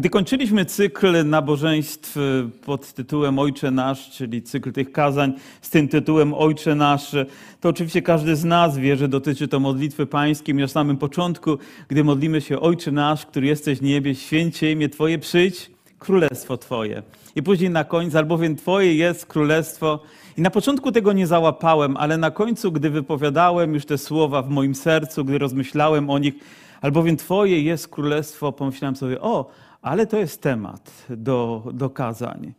Gdy kończyliśmy cykl nabożeństw pod tytułem Ojcze Nasz, czyli cykl tych kazań z tym tytułem Ojcze Nasz, to oczywiście każdy z nas wie, że dotyczy to modlitwy pańskiej. Na samym początku, gdy modlimy się Ojcze Nasz, który jesteś w niebie, święcie imię Twoje, przyjdź, królestwo Twoje. I później na końcu, albowiem Twoje jest królestwo. I na początku tego nie załapałem, ale na końcu, gdy wypowiadałem już te słowa w moim sercu, gdy rozmyślałem o nich, albowiem Twoje jest królestwo, pomyślałem sobie, o, ale to jest temat do, do kazań.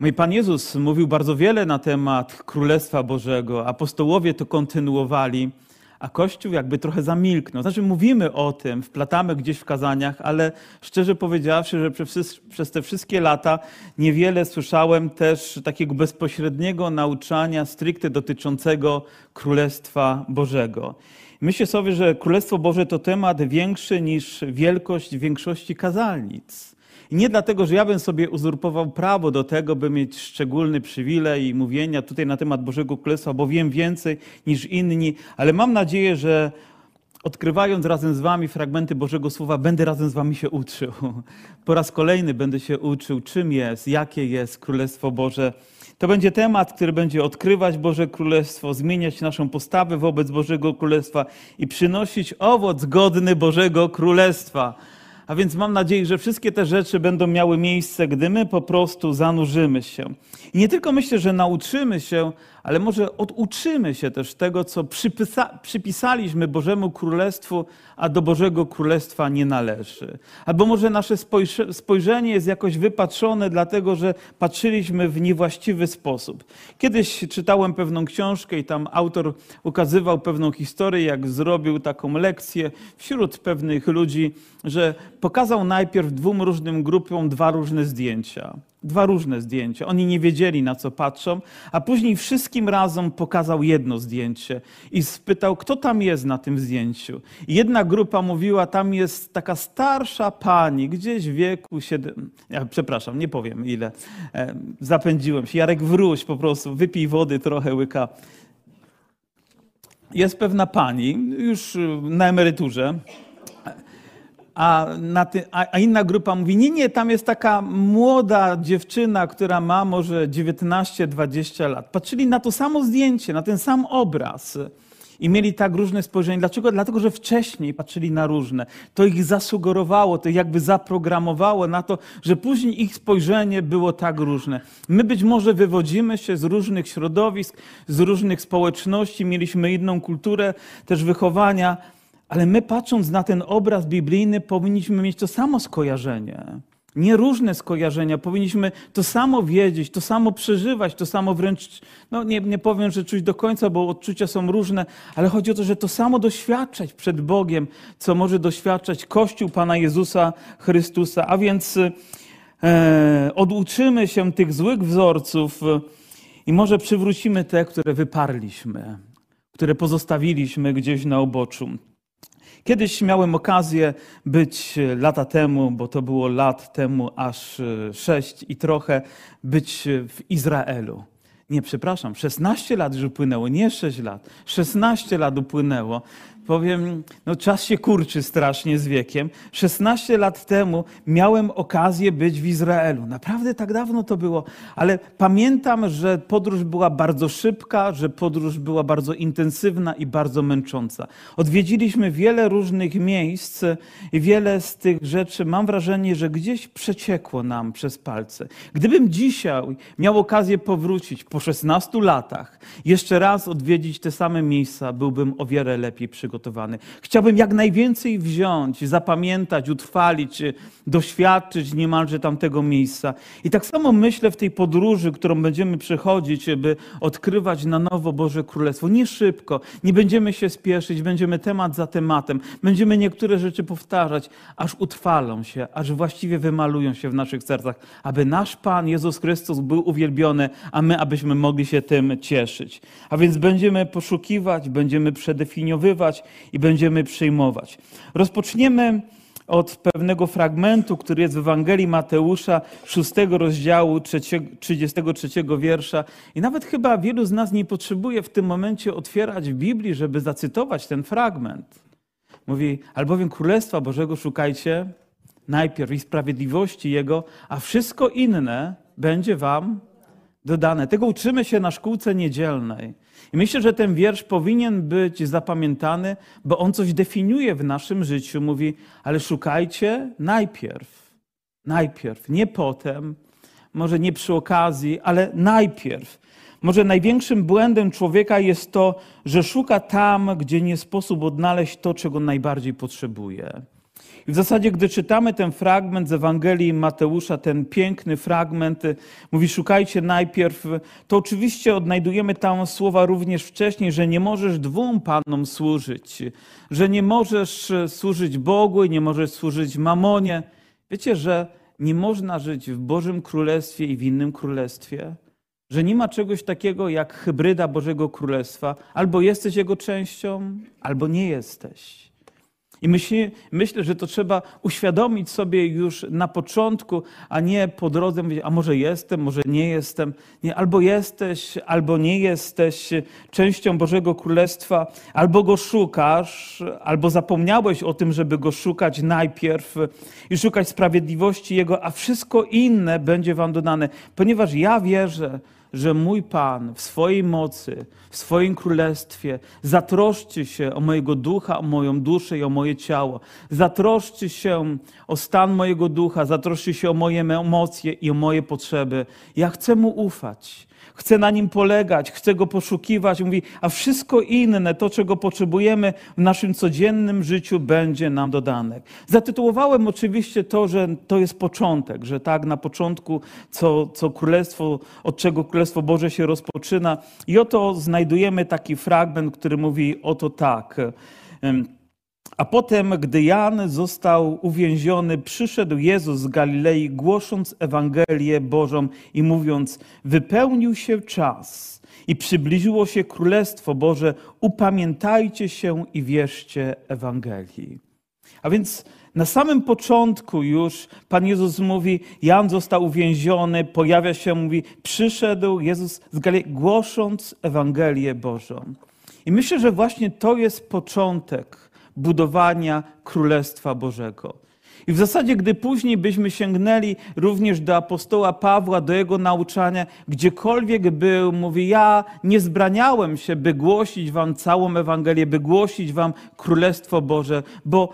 Mój Pan Jezus mówił bardzo wiele na temat Królestwa Bożego. Apostołowie to kontynuowali, a Kościół jakby trochę zamilknął. Znaczy mówimy o tym, wplatamy gdzieś w kazaniach, ale szczerze powiedziawszy, że przez, przez te wszystkie lata niewiele słyszałem też takiego bezpośredniego nauczania stricte dotyczącego Królestwa Bożego. Myślę sobie, że Królestwo Boże to temat większy niż wielkość większości kazalnic. I nie dlatego, że ja bym sobie uzurpował prawo do tego, by mieć szczególny przywilej mówienia tutaj na temat Bożego Królestwa, bo wiem więcej niż inni, ale mam nadzieję, że odkrywając razem z Wami fragmenty Bożego Słowa, będę razem z Wami się uczył. Po raz kolejny będę się uczył, czym jest, jakie jest Królestwo Boże. To będzie temat, który będzie odkrywać Boże Królestwo, zmieniać naszą postawę wobec Bożego Królestwa i przynosić owoc godny Bożego Królestwa. A więc mam nadzieję, że wszystkie te rzeczy będą miały miejsce, gdy my po prostu zanurzymy się. I nie tylko myślę, że nauczymy się, ale może oduczymy się też tego, co przypisa, przypisaliśmy Bożemu Królestwu, a do Bożego Królestwa nie należy. Albo może nasze spojrzenie jest jakoś wypatrzone, dlatego że patrzyliśmy w niewłaściwy sposób. Kiedyś czytałem pewną książkę i tam autor ukazywał pewną historię, jak zrobił taką lekcję wśród pewnych ludzi, że pokazał najpierw dwóm różnym grupom dwa różne zdjęcia. Dwa różne zdjęcia. Oni nie wiedzieli, na co patrzą, a później wszystkim razem pokazał jedno zdjęcie i spytał, kto tam jest na tym zdjęciu. Jedna grupa mówiła, tam jest taka starsza pani, gdzieś w wieku siedem... Ja, przepraszam, nie powiem ile. E, zapędziłem się. Jarek, wróć po prostu, wypij wody trochę, łyka. Jest pewna pani, już na emeryturze, a, ty, a, inna grupa mówi, nie, nie, tam jest taka młoda dziewczyna, która ma może 19-20 lat. Patrzyli na to samo zdjęcie, na ten sam obraz i mieli tak różne spojrzenie. Dlaczego? Dlatego, że wcześniej patrzyli na różne. To ich zasugerowało, to jakby zaprogramowało na to, że później ich spojrzenie było tak różne. My być może wywodzimy się z różnych środowisk, z różnych społeczności, mieliśmy inną kulturę też wychowania, ale my patrząc na ten obraz biblijny, powinniśmy mieć to samo skojarzenie. Nie różne skojarzenia. Powinniśmy to samo wiedzieć, to samo przeżywać, to samo wręcz, no nie, nie powiem, że czuć do końca, bo odczucia są różne, ale chodzi o to, że to samo doświadczać przed Bogiem, co może doświadczać Kościół Pana Jezusa Chrystusa. A więc e, oduczymy się tych złych wzorców i może przywrócimy te, które wyparliśmy, które pozostawiliśmy gdzieś na uboczu. Kiedyś miałem okazję być e, lata temu, bo to było lat temu aż e, sześć i trochę, być w Izraelu. Nie, przepraszam, 16 lat już upłynęło, nie 6 lat. 16 lat upłynęło powiem, no czas się kurczy strasznie z wiekiem. 16 lat temu miałem okazję być w Izraelu. Naprawdę tak dawno to było, ale pamiętam, że podróż była bardzo szybka, że podróż była bardzo intensywna i bardzo męcząca. Odwiedziliśmy wiele różnych miejsc i wiele z tych rzeczy mam wrażenie, że gdzieś przeciekło nam przez palce. Gdybym dzisiaj miał okazję powrócić po 16 latach, jeszcze raz odwiedzić te same miejsca, byłbym o wiele lepiej przygotowany przygotowany. Chciałbym jak najwięcej wziąć, zapamiętać, utrwalić, doświadczyć niemalże tamtego miejsca. I tak samo myślę w tej podróży, którą będziemy przechodzić, by odkrywać na nowo Boże Królestwo. Nie szybko, nie będziemy się spieszyć, będziemy temat za tematem, będziemy niektóre rzeczy powtarzać, aż utrwalą się, aż właściwie wymalują się w naszych sercach, aby nasz Pan Jezus Chrystus był uwielbiony, a my abyśmy mogli się tym cieszyć. A więc będziemy poszukiwać, będziemy przedefiniowywać, i będziemy przyjmować. Rozpoczniemy od pewnego fragmentu, który jest w Ewangelii Mateusza, 6 rozdziału 33 wiersza. I nawet chyba wielu z nas nie potrzebuje w tym momencie otwierać w Biblii, żeby zacytować ten fragment. Mówi, albowiem Królestwa Bożego szukajcie najpierw i sprawiedliwości Jego, a wszystko inne będzie wam dodane. Tego uczymy się na szkółce niedzielnej. I myślę, że ten wiersz powinien być zapamiętany, bo on coś definiuje w naszym życiu. Mówi, ale szukajcie najpierw. Najpierw, nie potem, może nie przy okazji, ale najpierw. Może największym błędem człowieka jest to, że szuka tam, gdzie nie sposób odnaleźć to, czego najbardziej potrzebuje. W zasadzie, gdy czytamy ten fragment z Ewangelii Mateusza, ten piękny fragment, mówi: Szukajcie najpierw, to oczywiście odnajdujemy tam słowa również wcześniej, że nie możesz dwóm panom służyć, że nie możesz służyć Bogu i nie możesz służyć mamonie. Wiecie, że nie można żyć w Bożym Królestwie i w innym królestwie? Że nie ma czegoś takiego jak hybryda Bożego Królestwa. Albo jesteś jego częścią, albo nie jesteś. I myśli, myślę, że to trzeba uświadomić sobie już na początku, a nie po drodze mówić, a może jestem, może nie jestem. Nie, albo jesteś, albo nie jesteś częścią Bożego Królestwa, albo go szukasz, albo zapomniałeś o tym, żeby go szukać najpierw i szukać sprawiedliwości Jego, a wszystko inne będzie wam dodane. Ponieważ ja wierzę, mój Pan w swojej mocy, w swoim królestwie zatroszczy się o mojego ducha, o moją duszę i o moje ciało. Zatroszczy się o stan mojego ducha, zatroszczy się o moje emocje i o moje potrzeby. Ja chcę Mu ufać chcę na nim polegać, chcę go poszukiwać. Mówi, a wszystko inne, to czego potrzebujemy w naszym codziennym życiu, będzie nam dodane. Zatytułowałem oczywiście to, że to jest początek, że tak na początku, co, co królestwo, od czego królestwo Boże się rozpoczyna. I oto znajdujemy taki fragment, który mówi oto tak. A potem, gdy Jan został uwięziony, przyszedł Jezus z Galilei, głosząc Ewangelię Bożą i mówiąc: Wypełnił się czas i przybliżyło się Królestwo Boże, upamiętajcie się i wierzcie Ewangelii. A więc na samym początku już Pan Jezus mówi, Jan został uwięziony, pojawia się, mówi, przyszedł Jezus z Galilei, głosząc Ewangelię Bożą. I myślę, że właśnie to jest początek budowania Królestwa Bożego. I w zasadzie, gdy później byśmy sięgnęli również do apostoła Pawła, do jego nauczania, gdziekolwiek był, mówi: Ja nie zbraniałem się, by głosić Wam całą Ewangelię, by głosić Wam Królestwo Boże, bo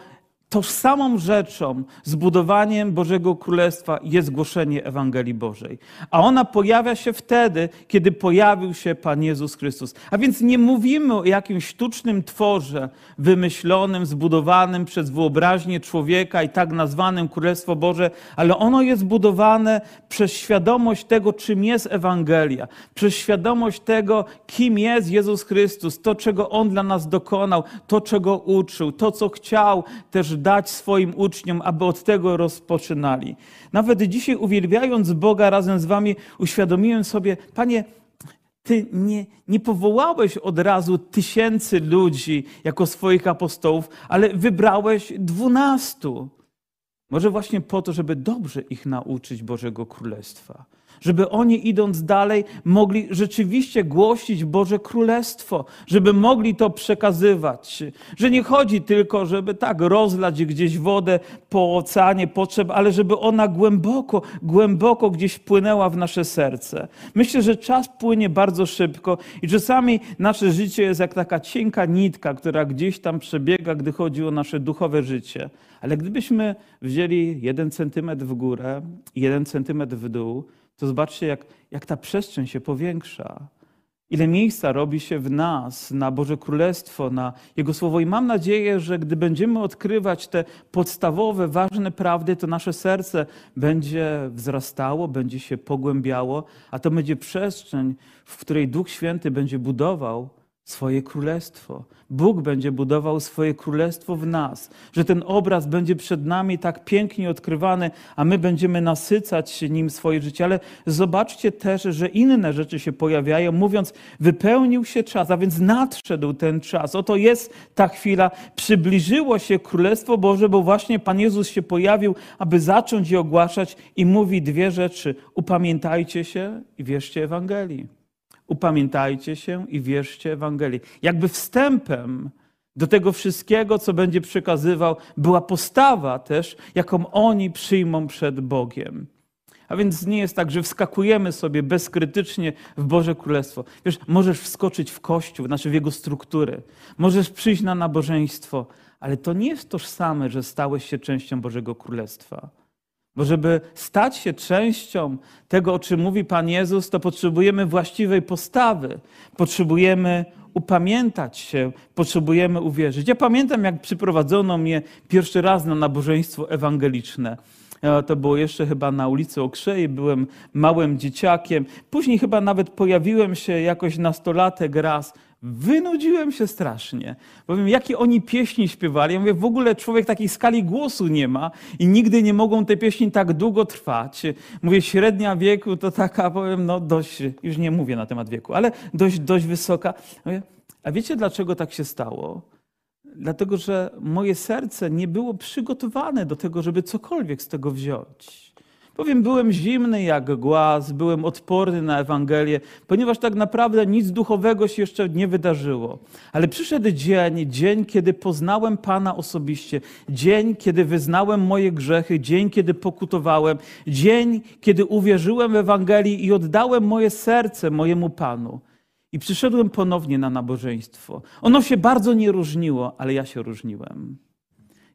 tożsamą rzeczą z budowaniem Bożego Królestwa jest głoszenie Ewangelii Bożej. A ona pojawia się wtedy, kiedy pojawił się Pan Jezus Chrystus. A więc nie mówimy o jakimś sztucznym tworze wymyślonym, zbudowanym przez wyobraźnię człowieka i tak nazwanym Królestwo Boże, ale ono jest budowane przez świadomość tego, czym jest Ewangelia, przez świadomość tego, kim jest Jezus Chrystus, to, czego On dla nas dokonał, to, czego uczył, to, co chciał też dać swoim uczniom, aby od tego rozpoczynali. Nawet dzisiaj uwielbiając Boga razem z wami, uświadomiłem sobie, Panie, ty nie, nie powołałeś od razu tysięcy ludzi jako swoich apostołów, ale wybrałeś dwunastu. Może właśnie po to, żeby dobrze ich nauczyć Bożego Królestwa żeby oni idąc dalej mogli rzeczywiście głosić Boże Królestwo, żeby mogli to przekazywać. Że nie chodzi tylko, żeby tak rozlać gdzieś wodę po oceanie potrzeb, ale żeby ona głęboko, głęboko gdzieś płynęła w nasze serce. Myślę, że czas płynie bardzo szybko i czasami nasze życie jest jak taka cienka nitka, która gdzieś tam przebiega, gdy chodzi o nasze duchowe życie. Ale gdybyśmy wzięli jeden centymetr w górę jeden centymetr w dół, to zobaczcie, jak, jak ta przestrzeń się powiększa. Ile miejsca robi się w nas na Boże Królestwo, na Jego Słowo. I mam nadzieję, że gdy będziemy odkrywać te podstawowe, ważne prawdy, to nasze serce będzie wzrastało, będzie się pogłębiało, a to będzie przestrzeń, w której Duch Święty będzie budował swoje królestwo. Bóg będzie budował swoje królestwo w nas, że ten obraz będzie przed nami tak pięknie odkrywany, a my będziemy nasycać się nim swoje życie. Ale zobaczcie też, że inne rzeczy się pojawiają, mówiąc, wypełnił się czas, a więc nadszedł ten czas. Oto jest ta chwila, przybliżyło się Królestwo Boże, bo właśnie Pan Jezus się pojawił, aby zacząć je ogłaszać i mówi dwie rzeczy. Upamiętajcie się i wierzcie Ewangelii upamiętajcie się i wierzcie Ewangelii. Jakby wstępem Do tego wszystkiego, co będzie przekazywał, była postawa też, jaką oni przyjmą przed Bogiem. A więc nie jest tak, że wskakujemy sobie bezkrytycznie w Boże Królestwo. Wiesz, możesz wskoczyć w Kościół, znaczy w jego struktury. Możesz przyjść na nabożeństwo, ale to nie jest tożsame, że stałeś się częścią Bożego Królestwa. Bo żeby stać się częścią tego, o czym mówi Pan Jezus, to potrzebujemy właściwej postawy. Potrzebujemy upamiętać się, potrzebujemy uwierzyć. Ja pamiętam, jak przyprowadzono mnie pierwszy raz na nabożeństwo ewangeliczne. E, to było jeszcze chyba na ulicy Okrzei, byłem małym dzieciakiem. Później chyba nawet pojawiłem się jakoś nastolatek raz. Wynudziłem się strasznie. Powiem, jakie oni pieśni śpiewali. Ja mówię, w ogóle człowiek takiej skali głosu nie ma i nigdy nie mogą te pieśni tak długo trwać. Mówię, średnia wieku to taka, powiem, no dość, już nie mówię na temat wieku, ale dość, dość wysoka. Mówię, a wiecie dlaczego tak się stało? Dlatego, że moje serce nie było przygotowane do tego, żeby cokolwiek z tego wziąć. Powiem, byłem zimny jak głaz, byłem odporny na Ewangelię, ponieważ tak naprawdę nic duchowego się jeszcze nie wydarzyło. Ale przyszedł dzień, dzień, kiedy poznałem Pana osobiście, dzień, kiedy wyznałem moje grzechy, dzień, kiedy pokutowałem, dzień, kiedy uwierzyłem w Ewangelii i oddałem moje serce mojemu Panu. I przyszedłem ponownie na nabożeństwo. Ono się bardzo nie różniło, ale ja się różniłem.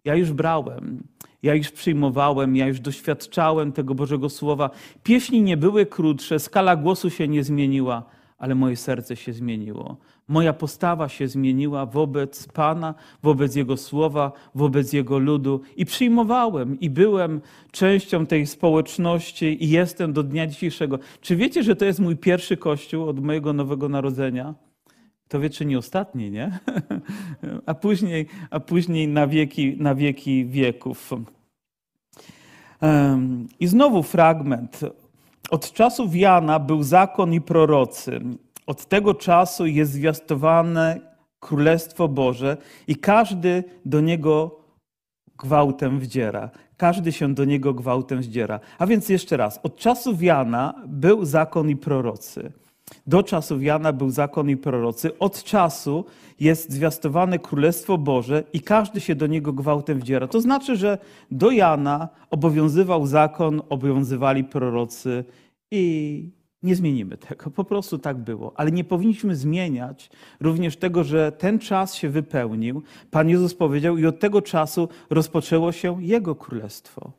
Ja już brałem, ja już przyjmowałem, ja już doświadczałem tego Bożego Słowa. Pieśni nie były krótsze, skala głosu się nie zmieniła, ale moje serce się zmieniło. Moja postawa się zmieniła wobec Pana, wobec Jego słowa, wobec Jego ludu i przyjmowałem i byłem częścią tej społeczności i jestem do dnia dzisiejszego. Czy wiecie, że to jest mój pierwszy kościół od mojego nowego narodzenia? To wie, czy nie ostatni, nie? A później, a później na, wieki, na wieki wieków. I znowu fragment. Od czasów Jana był zakon i prorocy. Od tego czasu jest zwiastowane Królestwo Boże i każdy do niego gwałtem wdziera. Każdy się do niego gwałtem zdziera. A więc jeszcze raz, od czasów Jana był zakon i prorocy. Do czasów Jana był zakon i prorocy. Od czasu jest zwiastowane Królestwo Boże i każdy się do niego gwałtem wdziera. To znaczy, że do Jana obowiązywał zakon, obowiązywali prorocy i nie zmienimy tego, po prostu tak było. Ale nie powinniśmy zmieniać również tego, że ten czas się wypełnił. Pan Jezus powiedział, i od tego czasu rozpoczęło się Jego królestwo.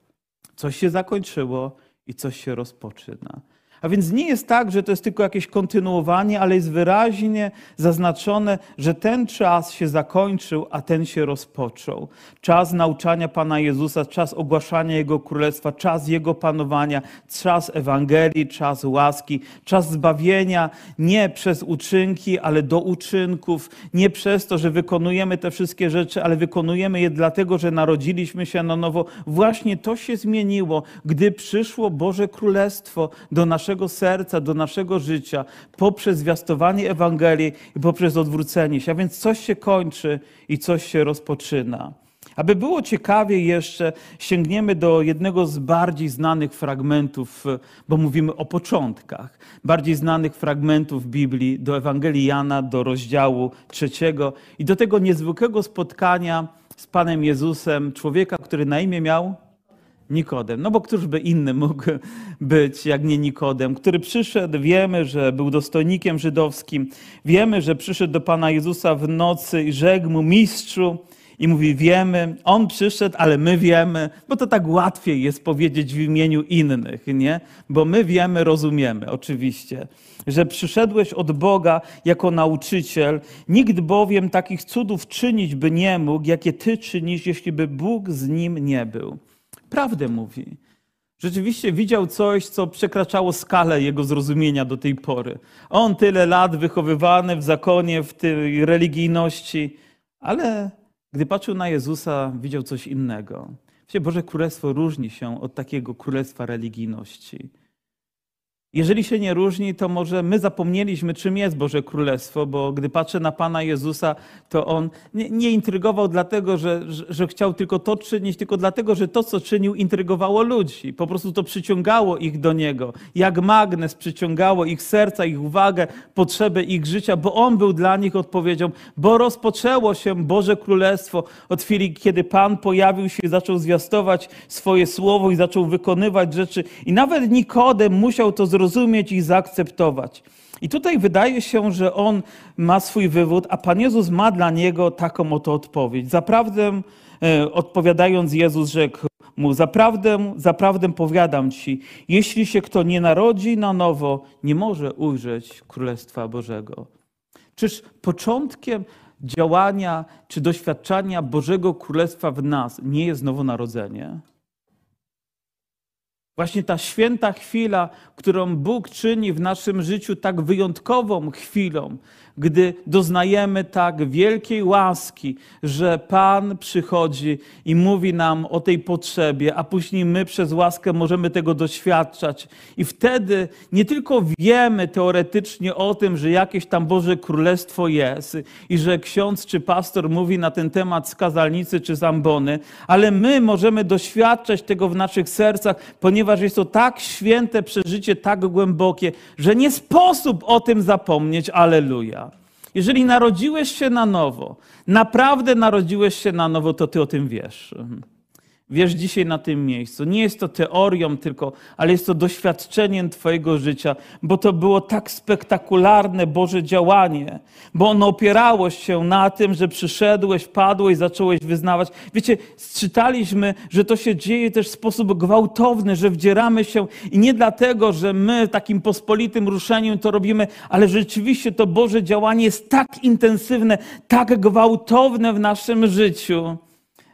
Coś się zakończyło i coś się rozpoczyna. A więc nie jest tak, że to jest tylko jakieś kontynuowanie, ale jest wyraźnie zaznaczone, że ten czas się zakończył, a ten się rozpoczął. Czas nauczania Pana Jezusa, czas ogłaszania Jego Królestwa, czas Jego panowania, czas Ewangelii, czas łaski, czas zbawienia nie przez uczynki, ale do uczynków, nie przez to, że wykonujemy te wszystkie rzeczy, ale wykonujemy je dlatego, że narodziliśmy się na nowo. Właśnie to się zmieniło, gdy przyszło Boże Królestwo do naszego naszego serca, do naszego życia poprzez zwiastowanie Ewangelii i poprzez odwrócenie się. A więc coś się kończy i coś się rozpoczyna. Aby było ciekawie jeszcze, sięgniemy do jednego z bardziej znanych fragmentów, bo mówimy o początkach, bardziej znanych fragmentów Biblii, do Ewangelii Jana, do rozdziału trzeciego i do tego niezwykłego spotkania z Panem Jezusem, człowieka, który na imię miał Nikodem. No bo któż by inny mógł być, jak nie Nikodem, który przyszedł, wiemy, że był dostojnikiem żydowskim, wiemy, że przyszedł do Pana Jezusa w nocy i rzekł mu, mistrzu, i mówi, wiemy, on przyszedł, ale my wiemy, bo to tak łatwiej jest powiedzieć w imieniu innych, nie? Bo my wiemy, rozumiemy, oczywiście, że przyszedłeś od Boga jako nauczyciel, nikt bowiem takich cudów czynić by nie mógł, jakie ty czynisz, jeśli by Bóg z nim nie był prawdę mówi. Rzeczywiście widział coś, co przekraczało skalę jego zrozumienia do tej pory. On tyle lat wychowywany w zakonie, w tej religijności, ale gdy patrzył na Jezusa, widział coś innego. Wiecie, Boże Królestwo różni się od takiego królestwa religijności. Jeżeli się nie różni, to może my zapomnieliśmy, czym jest Boże Królestwo, bo gdy patrzę na Pana Jezusa, to On nie, nie intrygował dlatego, że, że, chciał tylko to czynić, tylko dlatego, że to, co czynił, intrygowało ludzi. Po prostu to przyciągało ich do Niego. Jak magnes przyciągało ich serca, ich uwagę, potrzeby ich życia, bo On był dla nich odpowiedzią, bo rozpoczęło się Boże Królestwo od chwili, kiedy Pan pojawił się i zaczął zwiastować swoje słowo i zaczął wykonywać rzeczy. I nawet Nikodem musiał to zrobić zrozumieć i zaakceptować. I tutaj wydaje się, że on ma swój wywód, a Pan Jezus ma dla niego taką oto odpowiedź. Zaprawdę, e, odpowiadając Jezus rzekł mu, zaprawdę, zaprawdę powiadam ci, jeśli się kto nie narodzi na nowo, nie może ujrzeć Królestwa Bożego. Czyż początkiem działania czy doświadczania Bożego Królestwa w nas nie jest nowonarodzenie? Właśnie ta święta chwila, którą Bóg czyni w naszym życiu tak wyjątkową chwilą, gdy doznajemy tak wielkiej łaski, że Pan przychodzi i mówi nam o tej potrzebie, a później my przez łaskę możemy tego doświadczać. I wtedy nie tylko wiemy teoretycznie o tym, że jakieś tam Boże Królestwo jest i że ksiądz czy pastor mówi na ten temat z kazalnicy czy zambony, ale my możemy doświadczać tego w naszych sercach, ponieważ jest to tak święte przeżycie, tak głębokie, że nie sposób o tym zapomnieć. Aleluja. Jeżeli narodziłeś się na nowo, naprawdę narodziłeś się na nowo, to ty o tym wiesz wiesz dzisiaj na tym miejscu. Nie jest to teorią tylko, ale jest to doświadczeniem Twojego życia, bo to było tak spektakularne Boże działanie, bo ono opierało się na tym, że przyszedłeś, padłeś, zacząłeś wyznawać. Wiecie, czytaliśmy, że to się dzieje też w sposób gwałtowny, że wdzieramy się i nie dlatego, że my takim pospolitym ruszeniem to robimy, ale rzeczywiście to Boże działanie jest tak intensywne, tak gwałtowne w naszym życiu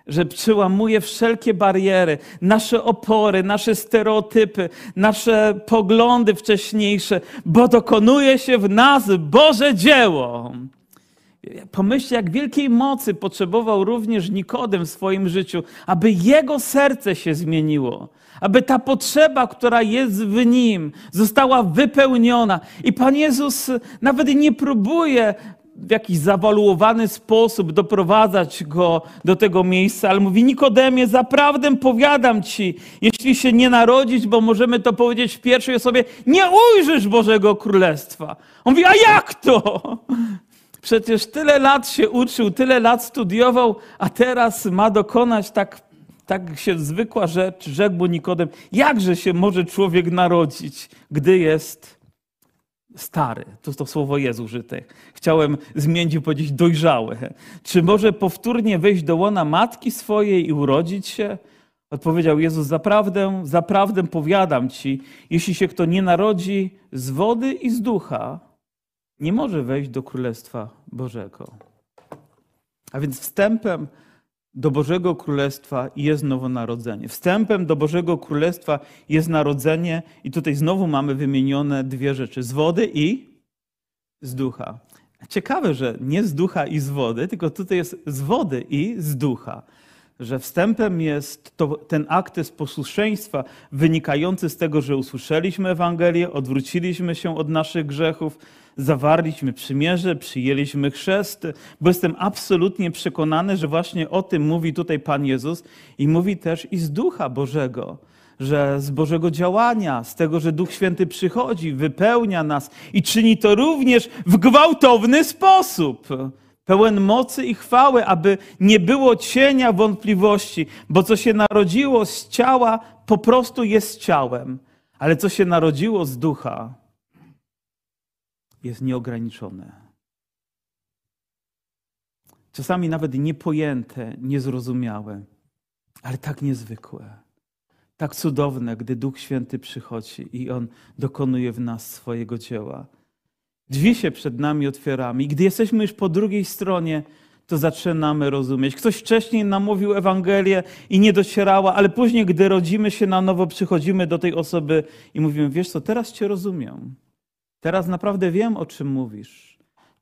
że przełamuje wszelkie bariery, nasze opory, nasze stereotypy, nasze poglądy wcześniejsze, bo dokonuje się w nas Boże dzieło. Pomyślcie, jak wielkiej mocy potrzebował również Nikodem w swoim życiu, aby jego serce się zmieniło, aby ta potrzeba, która jest w nim, została wypełniona. I Pan Jezus nawet nie próbuje w jakiś zawaluowany sposób doprowadzać go do tego miejsca, ale mówi: Nikodemie, zaprawdę powiadam ci, jeśli się nie narodzić, bo możemy to powiedzieć w pierwszej osobie, nie ujrzysz Bożego Królestwa. On mówi: A jak to? Przecież tyle lat się uczył, tyle lat studiował, a teraz ma dokonać tak, tak się zwykła rzecz, rzekł Nikodem, jakże się może człowiek narodzić, gdy jest stary. To jest to słowo jest użyte. Chciałem zmienić i powiedzieć dojrzały. Czy może powtórnie wejść do łona matki swojej i urodzić się? Odpowiedział Jezus, zaprawdę, zaprawdę powiadam ci, jeśli się kto nie narodzi z wody i z ducha, nie może wejść do Królestwa Bożego. A więc wstępem do Bożego Królestwa jest nowonarodzenie. Wstępem do Bożego Królestwa jest narodzenie, i tutaj znowu mamy wymienione dwie rzeczy: z wody i z ducha. Ciekawe, że nie z ducha i z wody, tylko tutaj jest z wody i z ducha. Że wstępem jest to, ten akt posłuszeństwa wynikający z tego, że usłyszeliśmy Ewangelię, odwróciliśmy się od naszych grzechów, zawarliśmy przymierze, przyjęliśmy chrzest, bo jestem absolutnie przekonany, że właśnie o tym mówi tutaj Pan Jezus i mówi też i z Ducha Bożego że z Bożego działania, z tego, że Duch Święty przychodzi, wypełnia nas i czyni to również w gwałtowny sposób, pełen mocy i chwały, aby nie było cienia wątpliwości, bo co się narodziło z ciała, po prostu jest ciałem, ale co się narodziło z ducha, jest nieograniczone. Czasami nawet niepojęte, niezrozumiałe, ale tak niezwykłe. Tak cudowne, gdy Duch Święty przychodzi i On dokonuje w nas swojego dzieła. Drzwi się przed nami otwieramy i gdy jesteśmy już po drugiej stronie, to zaczynamy rozumieć. Ktoś wcześniej nam mówił Ewangelię i nie docierała, ale później, gdy rodzimy się na nowo, przychodzimy do tej osoby i mówimy: Wiesz co, teraz Cię rozumiem. Teraz naprawdę wiem, o czym mówisz.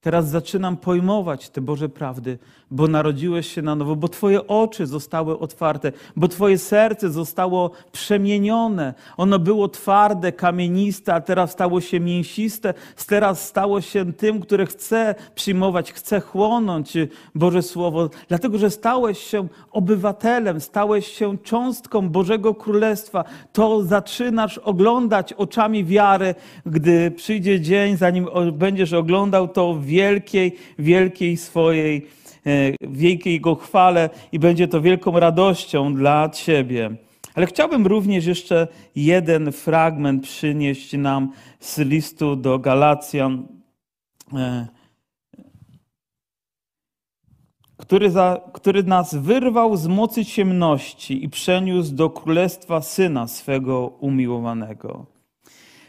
Teraz zaczynam pojmować te Boże prawdy, bo narodziłeś się na nowo, bo Twoje oczy zostały otwarte, bo Twoje serce zostało przemienione. Ono było twarde, kamieniste, a teraz stało się mięsiste, teraz stało się tym, które chce przyjmować, chce chłonąć Boże Słowo, dlatego że stałeś się obywatelem, stałeś się cząstką Bożego Królestwa. To zaczynasz oglądać oczami wiary, gdy przyjdzie dzień, zanim będziesz oglądał to w wielkiej, wielkiej swojej, e, wielkiej Jego chwale i będzie to wielką radością dla Ciebie. Ale chciałbym również jeszcze jeden fragment przynieść nam z listu do Galacjan, e, który, za, który nas wyrwał z mocy ciemności i przeniósł do królestwa syna swego umiłowanego.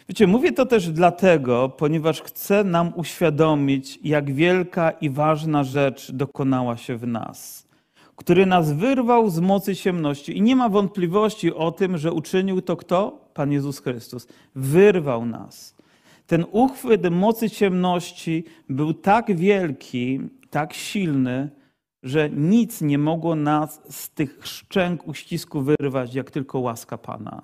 Wiecie, mówię to też dlatego, ponieważ chcę nam uświadomić, jak wielka i ważna rzecz dokonała się w nas, który nas wyrwał z mocy ciemności. I nie ma wątpliwości o tym, że uczynił to kto? Pan Jezus Chrystus. Wyrwał nas. Ten uchwyt mocy ciemności był tak wielki, tak silny, że nic nie mogło nas z tych szczęk uścisku wyrwać, jak tylko łaska Pana,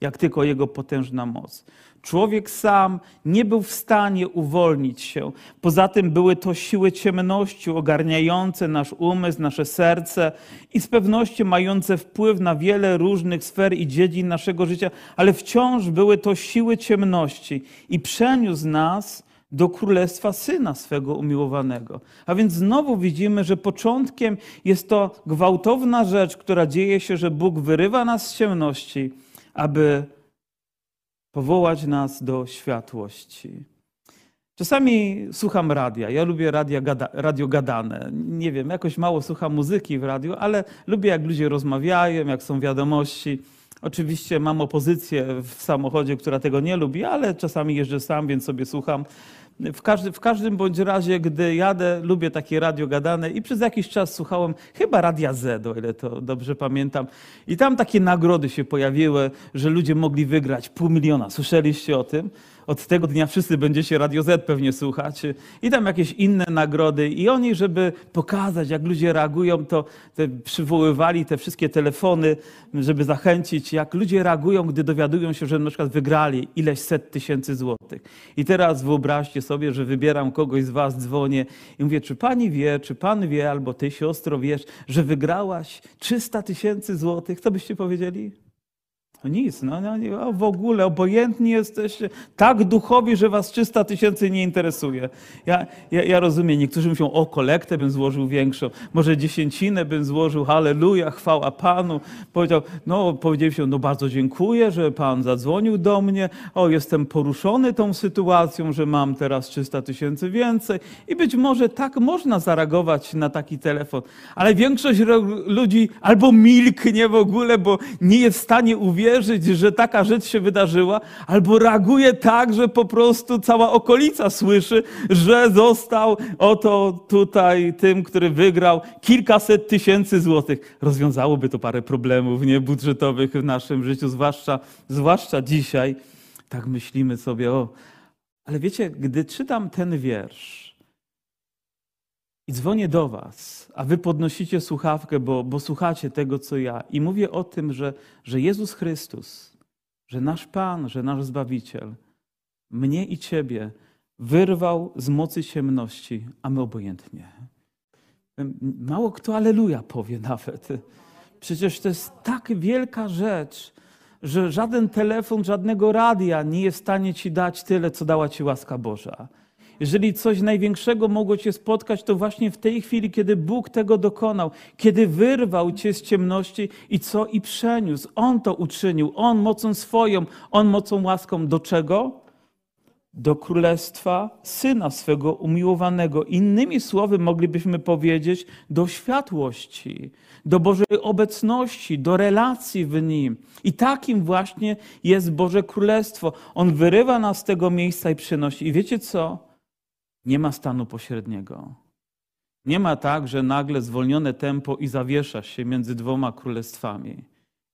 jak tylko Jego potężna moc. Człowiek sam nie był w stanie uwolnić się. Poza tym były to siły ciemności ogarniające nasz umysł, nasze serce i z pewnością mające wpływ na wiele różnych sfer i dziedzin naszego życia, ale wciąż były to siły ciemności i przeniósł nas do królestwa syna swego umiłowanego. A więc znowu widzimy, że początkiem jest to gwałtowna rzecz, która dzieje się, że Bóg wyrywa nas z ciemności, aby powołać nas do światłości. Czasami słucham radia. Ja lubię radia gada, radio gadane. Nie wiem, jakoś mało słucham muzyki w radiu, ale lubię, jak ludzie rozmawiają, jak są wiadomości. Oczywiście mam opozycję w samochodzie, która tego nie lubi, ale czasami jeżdżę sam, więc sobie słucham. W, każdy, w każdym bądź razie, gdy jadę, lubię takie radio gadane i przez jakiś czas słuchałem chyba Radia Z, o ile to dobrze pamiętam. I tam takie nagrody się pojawiły, że ludzie mogli wygrać pół miliona. Słyszeliście o tym? Od tego dnia wszyscy będziecie Radio Z pewnie słuchać i tam jakieś inne nagrody i oni, żeby pokazać, jak ludzie reagują, to te przywoływali te wszystkie telefony, żeby zachęcić, jak ludzie reagują, gdy dowiadują się, że na przykład wygrali ileś set tysięcy złotych. I teraz wyobraźcie sobie, że wybieram kogoś z was, dzwonię i mówię, czy pani wie, czy pan wie, albo ty siostro wiesz, że wygrałaś 300 tysięcy złotych? Co byście powiedzieli? No nic, no, no, w ogóle obojętni jesteście, tak duchowi, że was 300 tysięcy nie interesuje. Ja, ja, ja rozumiem, niektórzy mówią, o kolektę bym złożył większą, może dziesięcinę bym złożył, halleluja, chwała Panu. Powiedział, no powiedzieliśmy, no bardzo dziękuję, że Pan zadzwonił do mnie, o jestem poruszony tą sytuacją, że mam teraz 300 tysięcy więcej i być może tak można zareagować na taki telefon, ale większość ludzi albo milknie w ogóle, bo nie jest w stanie uwierzyć, uwierzyć, że taka rzecz się wydarzyła, albo reaguje tak, że po prostu cała okolica słyszy, że został oto tutaj tym, który wygrał kilkaset tysięcy złotych. Rozwiązałoby to parę problemów niebudżetowych w naszym życiu, zwłaszcza, zwłaszcza dzisiaj. Tak myślimy sobie, o. Ale wiecie, gdy czytam ten wiersz, i dzwonię do Was, a Wy podnosicie słuchawkę, bo, bo słuchacie tego, co ja. I mówię o tym, że, że Jezus Chrystus, że nasz Pan, że nasz Zbawiciel mnie i Ciebie wyrwał z mocy ciemności, a my obojętnie. Mało kto aleluja powie nawet. Przecież to jest tak wielka rzecz, że żaden telefon, żadnego radia nie jest w stanie Ci dać tyle, co dała Ci łaska Boża. Jeżeli coś największego mogło cię spotkać, to właśnie w tej chwili, kiedy Bóg tego dokonał, kiedy wyrwał cię z ciemności i co i przeniósł. On to uczynił, On mocą swoją, On mocą łaską. Do czego? Do królestwa syna swego umiłowanego. Innymi słowy, moglibyśmy powiedzieć, do światłości, do Bożej obecności, do relacji w nim. I takim właśnie jest Boże Królestwo. On wyrywa nas z tego miejsca i przynosi. I wiecie co? Nie ma stanu pośredniego. Nie ma tak, że nagle zwolnione tempo i zawieszasz się między dwoma królestwami.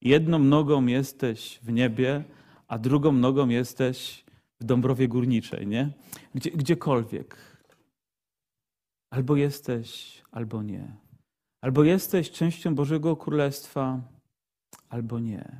Jedną nogą jesteś w niebie, a drugą nogą jesteś w Dąbrowie Górniczej, nie? Gdzie, gdziekolwiek. Albo jesteś, albo nie. Albo jesteś częścią Bożego Królestwa, albo nie.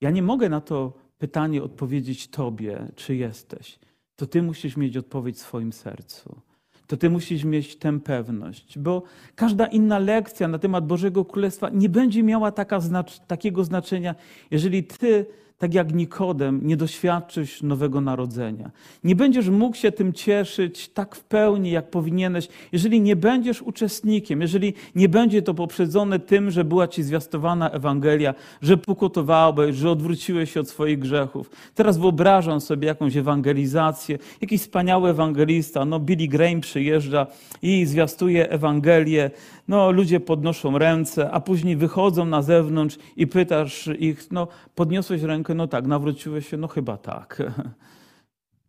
Ja nie mogę na to pytanie odpowiedzieć Tobie, czy jesteś. To Ty musisz mieć odpowiedź w swoim sercu. To Ty musisz mieć tę pewność, bo każda inna lekcja na temat Bożego Królestwa nie będzie miała taka takiego znaczenia, jeżeli Ty tak jak Nikodem, nie doświadczysz nowego narodzenia. Nie będziesz mógł się tym cieszyć tak w pełni, jak powinieneś, jeżeli nie będziesz uczestnikiem, jeżeli nie będzie to poprzedzone tym, że była ci zwiastowana Ewangelia, że pokutowałeś, że odwróciłeś się od swoich grzechów. Teraz wyobrażam sobie jakąś ewangelizację, jakiś wspaniały ewangelista, no Billy Graham przyjeżdża i zwiastuje Ewangelię, no ludzie podnoszą ręce, a później wychodzą na zewnątrz i pytasz ich, no podniosłeś rękę, no tak, nawróciłeś się, no chyba tak.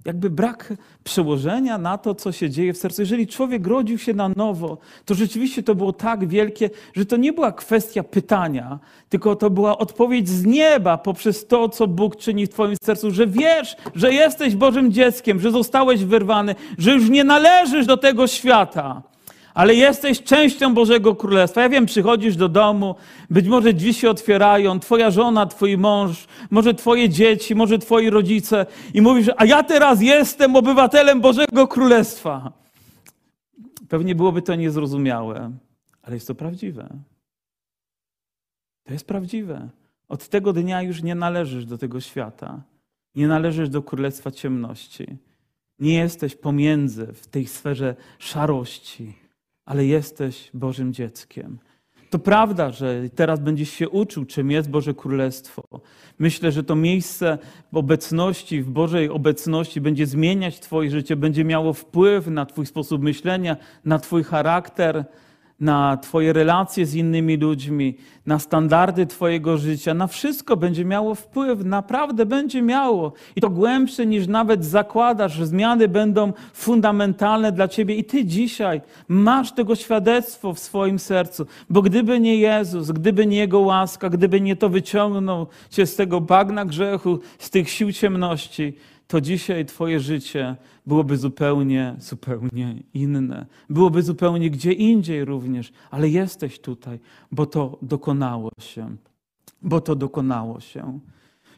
Jakby brak przełożenia na to, co się dzieje w sercu. Jeżeli człowiek rodził się na nowo, to rzeczywiście to było tak wielkie, że to nie była kwestia pytania, tylko to była odpowiedź z nieba poprzez to, co Bóg czyni w Twoim sercu, że wiesz, że jesteś Bożym dzieckiem, że zostałeś wyrwany, że już nie należysz do tego świata ale jesteś częścią Bożego Królestwa. Ja wiem, przychodzisz do domu, być może drzwi się otwierają, twoja żona, twój mąż, może twoje dzieci, może twoi rodzice i mówisz, a ja teraz jestem obywatelem Bożego Królestwa. Pewnie byłoby to niezrozumiałe, ale jest to prawdziwe. To jest prawdziwe. Od tego dnia już nie należysz do tego świata. Nie należysz do Królestwa Ciemności. Nie jesteś pomiędzy w tej sferze szarości ale jesteś Bożym dzieckiem. To prawda, że teraz będziesz się uczył, czym jest Boże Królestwo. Myślę, że to miejsce w obecności, w Bożej obecności będzie zmieniać Twoje życie, będzie miało wpływ na Twój sposób myślenia, na Twój charakter, na Twoje relacje z innymi ludźmi, na standardy Twojego życia, na wszystko będzie miało wpływ, naprawdę będzie miało. I to głębsze niż nawet zakładasz, zmiany będą fundamentalne dla Ciebie. I Ty dzisiaj masz tego świadectwo w swoim sercu, bo gdyby nie Jezus, gdyby nie Jego łaska, gdyby nie to wyciągnął Cię z tego bagna grzechu, z tych sił ciemności, to dzisiaj Twoje życie byłoby zupełnie, zupełnie inne. Byłoby zupełnie gdzie indziej również, ale jesteś tutaj, bo to dokonało się. Bo to dokonało się.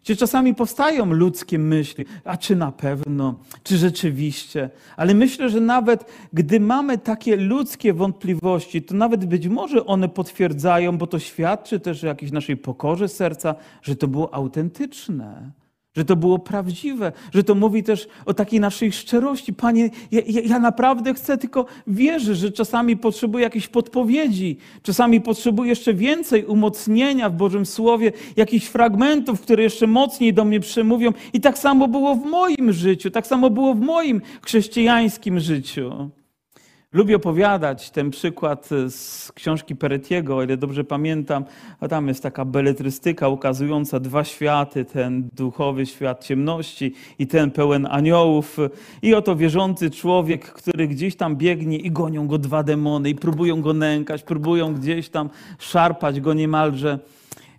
Gdzie czasami powstają ludzkie myśli, a czy na pewno, czy rzeczywiście, ale myślę, że nawet gdy mamy takie ludzkie wątpliwości, to nawet być może one potwierdzają, bo to świadczy też o jakiejś naszej pokorze serca, że to było autentyczne że to było prawdziwe, że to mówi też o takiej naszej szczerości. Panie, ja, ja, naprawdę chcę, tylko wierzę, że czasami potrzebuję jakiejś podpowiedzi, czasami potrzebuję jeszcze więcej umocnienia w Bożym Słowie, jakichś fragmentów, które jeszcze mocniej do mnie przemówią. I tak samo było w moim życiu, tak samo było w moim chrześcijańskim życiu. Lubię opowiadać ten przykład z książki Peretiego, o ile dobrze pamiętam. A tam jest taka beletrystyka ukazująca dwa światy, ten duchowy świat ciemności i ten pełen aniołów. I oto wierzący człowiek, który gdzieś tam biegnie i gonią go dwa demony i próbują go nękać, próbują gdzieś tam szarpać go niemalże.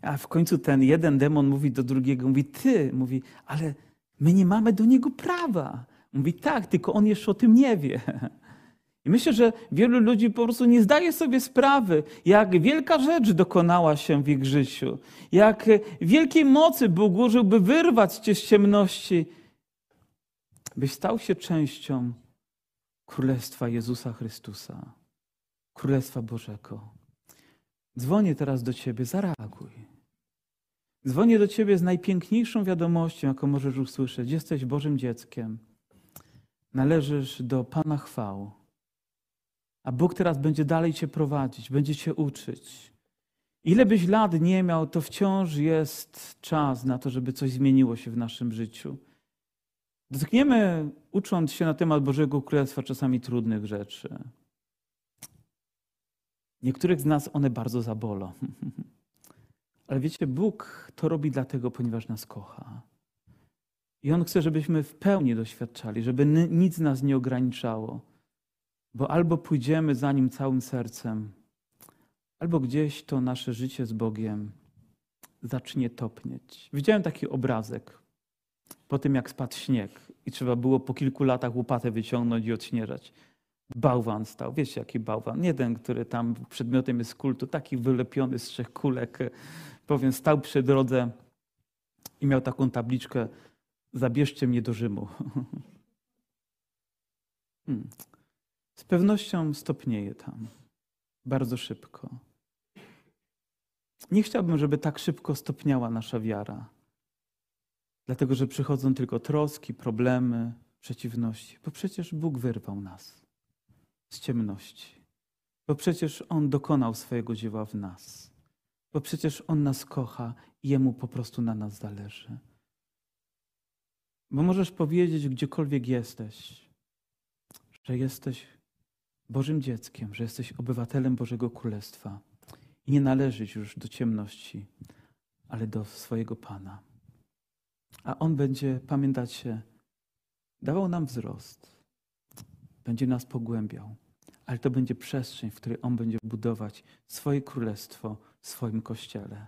A w końcu ten jeden demon mówi do drugiego, mówi, ty, mówi, ale my nie mamy do niego prawa. Mówi, tak, tylko on jeszcze o tym nie wie. I myślę, że wielu ludzi po prostu nie zdaje sobie sprawy, jak wielka rzecz dokonała się w ich życiu, jak wielkiej mocy Bóg użył, by wyrwać cię z ciemności, byś stał się częścią Królestwa Jezusa Chrystusa, Królestwa Bożego. Dzwonię teraz do Ciebie, zareaguj. Dzwonię do Ciebie z najpiękniejszą wiadomością, jaką możesz usłyszeć. Jesteś Bożym dzieckiem. Należysz do Pana chwał. A Bóg teraz będzie dalej Cię prowadzić, będzie Cię uczyć. Ile byś lat nie miał, to wciąż jest czas na to, żeby coś zmieniło się w naszym życiu. Dotkniemy, ucząc się na temat Bożego Królestwa, czasami trudnych rzeczy. Niektórych z nas one bardzo zabolą. Ale wiecie, Bóg to robi dlatego, ponieważ nas kocha. I On chce, żebyśmy w pełni doświadczali, żeby nic nas nie ograniczało. Bo albo pójdziemy za Nim całym sercem, albo gdzieś to nasze życie z Bogiem zacznie topnieć. Widziałem taki obrazek po tym, jak spadł śnieg i trzeba było po kilku latach łopatę wyciągnąć i odśnieżać. bałwan stał. Wiecie, jaki bałwan? Nie ten, który tam przedmiotem jest kultu, taki wylepiony z trzech kulek. Powiem, stał przy drodze i miał taką tabliczkę: Zabierzcie mnie do Rzymu. Hmm. Z pewnością stopnieje tam. Bardzo szybko. Nie chciałbym, żeby tak szybko stopniała nasza wiara. Dlatego, że przychodzą tylko troski, problemy, przeciwności. Bo przecież Bóg wyrwał nas z ciemności. Bo przecież On dokonał swojego dzieła w nas. Bo przecież On nas kocha i Jemu po prostu na nas zależy. Bo możesz powiedzieć, gdziekolwiek jesteś, że jesteś Bożym dzieckiem, że jesteś obywatelem Bożego Królestwa i nie należysz już do ciemności, ale do swojego Pana. A On będzie, pamiętacie, dawał nam wzrost, będzie nas pogłębiał, ale to będzie przestrzeń, w której On będzie budować swoje królestwo w swoim kościele.